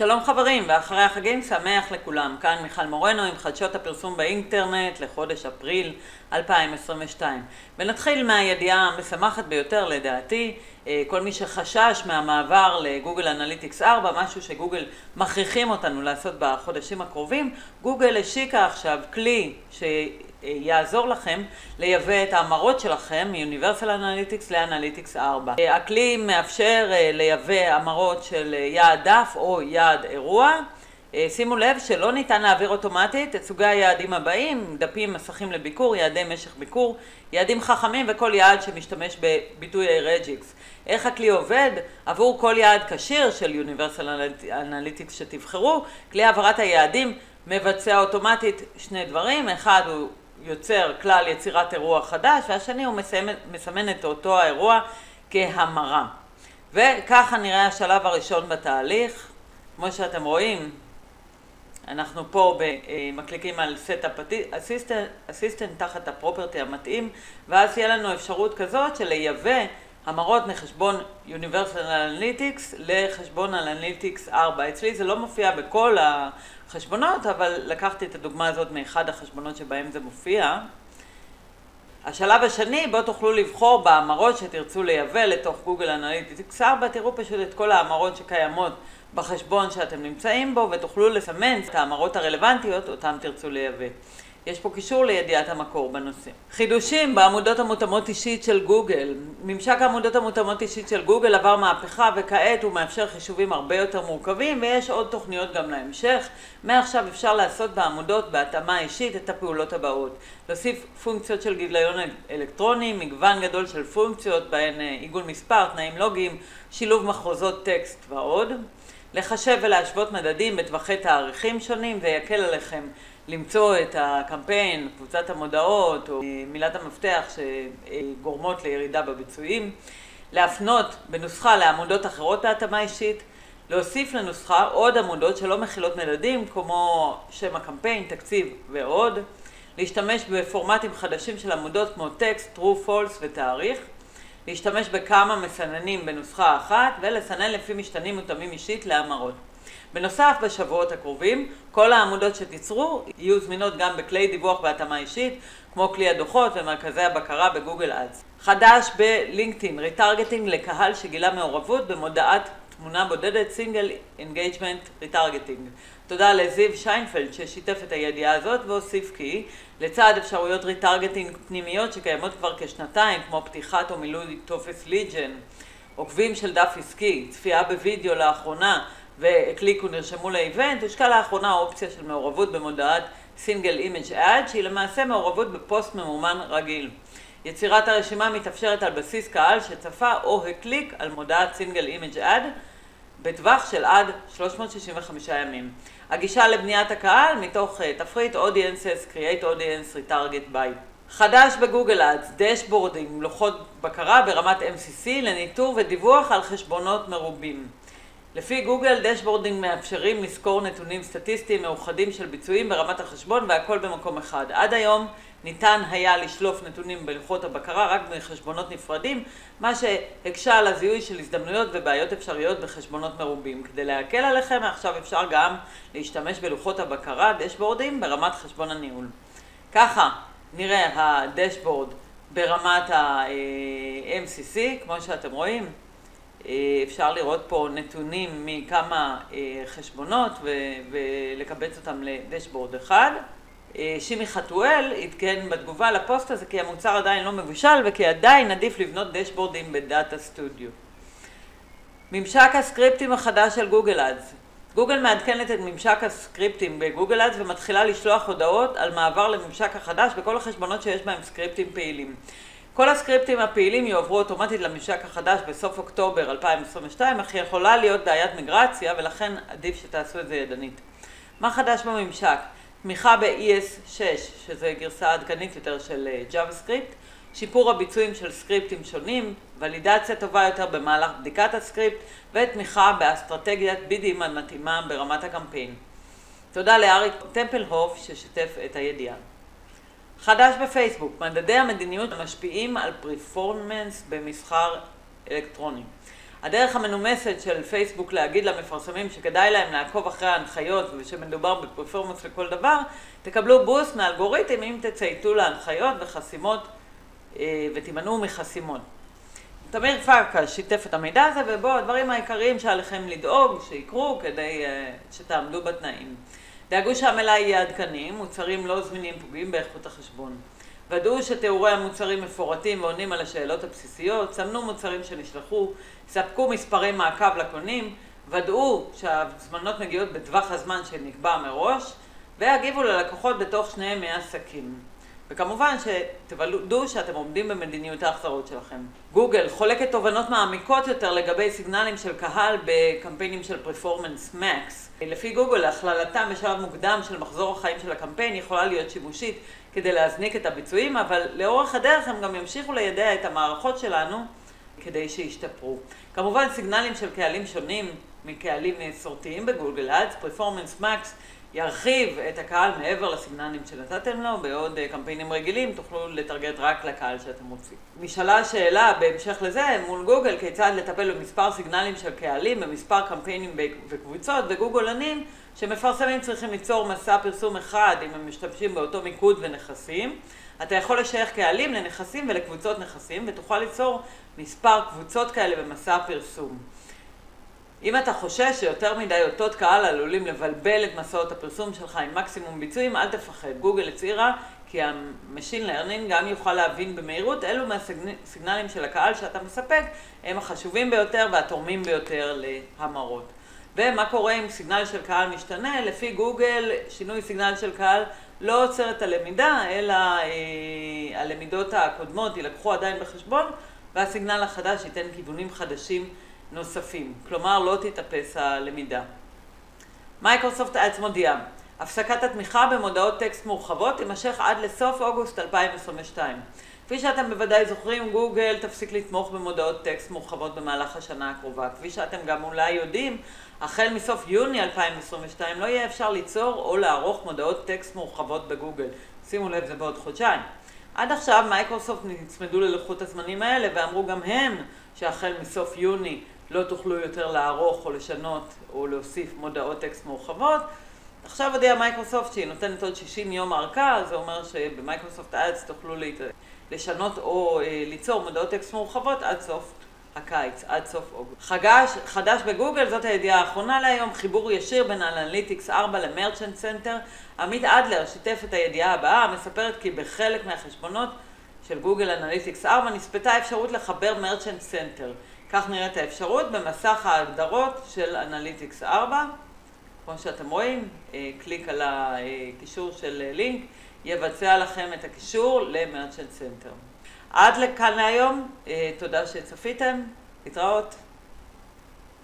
שלום חברים, ואחרי החגים שמח לכולם. כאן מיכל מורנו עם חדשות הפרסום באינטרנט לחודש אפריל 2022. ונתחיל מהידיעה המשמחת ביותר לדעתי, כל מי שחשש מהמעבר לגוגל אנליטיקס 4, משהו שגוגל מכריחים אותנו לעשות בחודשים הקרובים, גוגל השיקה עכשיו כלי ש... יעזור לכם לייבא את ההמרות שלכם מ-Universal Analytics ל-Analytics 4. הכלי מאפשר אה, לייבא המרות של אה, יעד דף או יעד אירוע. אה, שימו לב שלא ניתן להעביר אוטומטית את סוגי היעדים הבאים, דפים, מסכים לביקור, יעדי משך ביקור, יעדים חכמים וכל יעד שמשתמש בביטוי רג'יקס. איך הכלי עובד? עבור כל יעד כשיר של Universal Analytics שתבחרו, כלי העברת היעדים מבצע אוטומטית שני דברים, אחד הוא יוצר כלל יצירת אירוע חדש, והשני הוא מסמן, מסמן את אותו האירוע כהמרה. וככה נראה השלב הראשון בתהליך. כמו שאתם רואים, אנחנו פה מקליקים על Setup Assistant תחת הפרופרטי המתאים, ואז תהיה לנו אפשרות כזאת של לייבא המרות מחשבון Universal Analytics לחשבון Analytics 4. אצלי זה לא מופיע בכל החשבונות, אבל לקחתי את הדוגמה הזאת מאחד החשבונות שבהם זה מופיע. השלב השני, בו תוכלו לבחור בהמרות שתרצו לייבא לתוך גוגל אנליטיקס 4, תראו פשוט את כל ההמרות שקיימות בחשבון שאתם נמצאים בו ותוכלו לסמן את ההמרות הרלוונטיות אותן תרצו לייבא. יש פה קישור לידיעת המקור בנושא. חידושים בעמודות המותאמות אישית של גוגל. ממשק העמודות המותאמות אישית של גוגל עבר מהפכה וכעת הוא מאפשר חישובים הרבה יותר מורכבים ויש עוד תוכניות גם להמשך. מעכשיו אפשר לעשות בעמודות בהתאמה אישית את הפעולות הבאות. להוסיף פונקציות של גיליון אלקטרוני, מגוון גדול של פונקציות בהן אה, עיגול מספר, תנאים לוגיים, שילוב מחרוזות טקסט ועוד. לחשב ולהשוות מדדים בטווחי תאריכים שונים, זה יקל עליכם למצוא את הקמפיין, קבוצת המודעות או מילת המפתח שגורמות לירידה בביצועים, להפנות בנוסחה לעמודות אחרות בהתאמה אישית, להוסיף לנוסחה עוד עמודות שלא מכילות מדדים כמו שם הקמפיין, תקציב ועוד, להשתמש בפורמטים חדשים של עמודות כמו טקסט, true, false ותאריך, להשתמש בכמה מסננים בנוסחה אחת ולסנן לפי משתנים מותאמים אישית להמרות. בנוסף, בשבועות הקרובים, כל העמודות שתיצרו יהיו זמינות גם בכלי דיווח בהתאמה אישית, כמו כלי הדוחות ומרכזי הבקרה בגוגל אדס. חדש בלינקדאין, retargeting לקהל שגילה מעורבות במודעת תמונה בודדת, סינגל engagement retargeting. תודה לזיו שיינפלד ששיתף את הידיעה הזאת והוסיף כי לצד אפשרויות retargeting פנימיות שקיימות כבר כשנתיים, כמו פתיחת או מילוי טופס lead gen, עוקבים של דף עסקי, צפייה בווידאו לאחרונה, והקליקו, נרשמו ל event, הושקה לאחרונה אופציה של מעורבות במודעת single image ad, שהיא למעשה מעורבות בפוסט ממומן רגיל. יצירת הרשימה מתאפשרת על בסיס קהל שצפה או הקליק על מודעת single image ad בטווח של עד 365 ימים. הגישה לבניית הקהל מתוך uh, תפריט Audiences, Create Audience, Retarget by. חדש בגוגל אדס, דשבורדים, לוחות בקרה ברמת MCC לניטור ודיווח על חשבונות מרובים. לפי גוגל, דשבורדים מאפשרים לזכור נתונים סטטיסטיים מאוחדים של ביצועים ברמת החשבון והכל במקום אחד. עד היום ניתן היה לשלוף נתונים בלוחות הבקרה רק בחשבונות נפרדים, מה שהקשה על הזיהוי של הזדמנויות ובעיות אפשריות בחשבונות מרובים. כדי להקל עליכם, עכשיו אפשר גם להשתמש בלוחות הבקרה, דשבורדים, ברמת חשבון הניהול. ככה נראה הדשבורד ברמת ה-MCC, כמו שאתם רואים. אה, אפשר לראות פה נתונים מכמה אה, חשבונות ולקבץ אותם לדשבורד אחד. אה, שימי חתואל עדכן בתגובה לפוסט הזה כי המוצר עדיין לא מבושל וכי עדיין עדיף לבנות דשבורדים בדאטה סטודיו. ממשק הסקריפטים החדש של גוגל אדס גוגל מעדכנת את ממשק הסקריפטים בגוגל אדס ומתחילה לשלוח הודעות על מעבר לממשק החדש בכל החשבונות שיש בהם סקריפטים פעילים. כל הסקריפטים הפעילים יועברו אוטומטית לממשק החדש בסוף אוקטובר 2022, אך יכולה להיות בעיית מיגרציה ולכן עדיף שתעשו את זה ידנית. מה חדש בממשק? תמיכה ב-ES6, שזה גרסה עדכנית יותר של אה, JavaScript, שיפור הביצועים של סקריפטים שונים, ולידציה טובה יותר במהלך בדיקת הסקריפט, ותמיכה באסטרטגיית בידים המתאימה ברמת הקמפיין. תודה לאריק טמפלהוף ששיתף את הידיעה. חדש בפייסבוק, מדדי המדיניות המשפיעים על פרפורמנס במסחר אלקטרוני. הדרך המנומסת של פייסבוק להגיד למפרסמים שכדאי להם לעקוב אחרי ההנחיות ושמדובר בפרפורמנס לכל דבר, תקבלו בוסט מאלגוריתם אם תצייתו להנחיות וחסימות אה, ותימנעו מחסימות. תמיר פרקה שיתף את המידע הזה, ובו הדברים העיקריים שעליכם לדאוג שיקרו כדי uh, שתעמדו בתנאים. דאגו שהמלאי יהיה עדכני, מוצרים לא זמינים פוגעים באיכות החשבון. ודאו שתיאורי המוצרים מפורטים ועונים על השאלות הבסיסיות, סמנו מוצרים שנשלחו, ספקו מספרי מעקב לקונים, ודאו שההזמנות מגיעות בטווח הזמן שנקבע מראש, והגיבו ללקוחות בתוך שני ימי עסקים. וכמובן שתוודאו שאתם עומדים במדיניות ההחזרות שלכם. גוגל חולקת תובנות מעמיקות יותר לגבי סיגנלים של קהל בקמפיינים של פרפורמנס מקס. לפי גוגל, הכללתם בשלב מוקדם של מחזור החיים של הקמפיין יכולה להיות שימושית כדי להזניק את הביצועים, אבל לאורך הדרך הם גם ימשיכו לידע את המערכות שלנו כדי שישתפרו. כמובן סיגנלים של קהלים שונים מקהלים מסורתיים בגוגל אדס, פרפורמנס מקס ירחיב את הקהל מעבר לסיגנלים שנתתם לו, בעוד אה, קמפיינים רגילים תוכלו לטרגט רק לקהל שאתם רוצים. נשאלה השאלה בהמשך לזה מול גוגל כיצד לטפל במספר סיגנלים של קהלים, במספר קמפיינים וקבוצות, וגוגל ענים שמפרסמים צריכים ליצור מסע פרסום אחד אם הם משתמשים באותו מיקוד ונכסים. אתה יכול לשייך קהלים לנכסים ולקבוצות נכסים ותוכל ליצור מספר קבוצות כאלה במסע הפרסום. אם אתה חושש שיותר מדי אותות קהל עלולים לבלבל את מסעות הפרסום שלך עם מקסימום ביצועים, אל תפחד. גוגל הצהירה כי ה machine learning גם יוכל להבין במהירות אילו מה signals של הקהל שאתה מספק הם החשובים ביותר והתורמים ביותר להמרות. ומה קורה אם signal של קהל משתנה? לפי גוגל, שינוי signal של קהל לא עוצר את הלמידה, אלא אה, הלמידות הקודמות יילקחו עדיין בחשבון, וה signal החדש ייתן כיוונים חדשים נוספים, כלומר לא תתאפס הלמידה. מייקרוסופט אדס מודיעה, הפסקת התמיכה במודעות טקסט מורחבות תימשך עד לסוף אוגוסט 2022. כפי שאתם בוודאי זוכרים, גוגל תפסיק לתמוך במודעות טקסט מורחבות במהלך השנה הקרובה. כפי שאתם גם אולי יודעים, החל מסוף יוני 2022 לא יהיה אפשר ליצור או לערוך מודעות טקסט מורחבות בגוגל. שימו לב, זה בעוד חודשיים. עד עכשיו מייקרוסופט נצמדו ללוחות הזמנים האלה ואמרו גם הם שהחל מסוף יוני לא תוכלו יותר לערוך או לשנות או להוסיף מודעות טקסט מורחבות. עכשיו הודיעה מייקרוסופט שהיא נותנת עוד 60 יום ארכה, זה אומר שבמייקרוסופט אדס תוכלו לשנות או אה, ליצור מודעות טקסט מורחבות עד סוף הקיץ, עד סוף אוגוסט. חגש, חדש בגוגל, זאת הידיעה האחרונה להיום, חיבור ישיר בין אנליטיקס 4 למרצ'נט סנטר. עמית אדלר שיתף את הידיעה הבאה, המספרת כי בחלק מהחשבונות של גוגל אנליטיקס 4 נוספה אפשרות לחבר מרצ'נט סנטר. כך נראית האפשרות במסך ההגדרות של אנליטיקס 4. כמו שאתם רואים, אה, קליק על הקישור של לינק, יבצע לכם את הקישור למרצ'נט סנטר. עד לכאן להיום, אה, תודה שצפיתם, להתראות.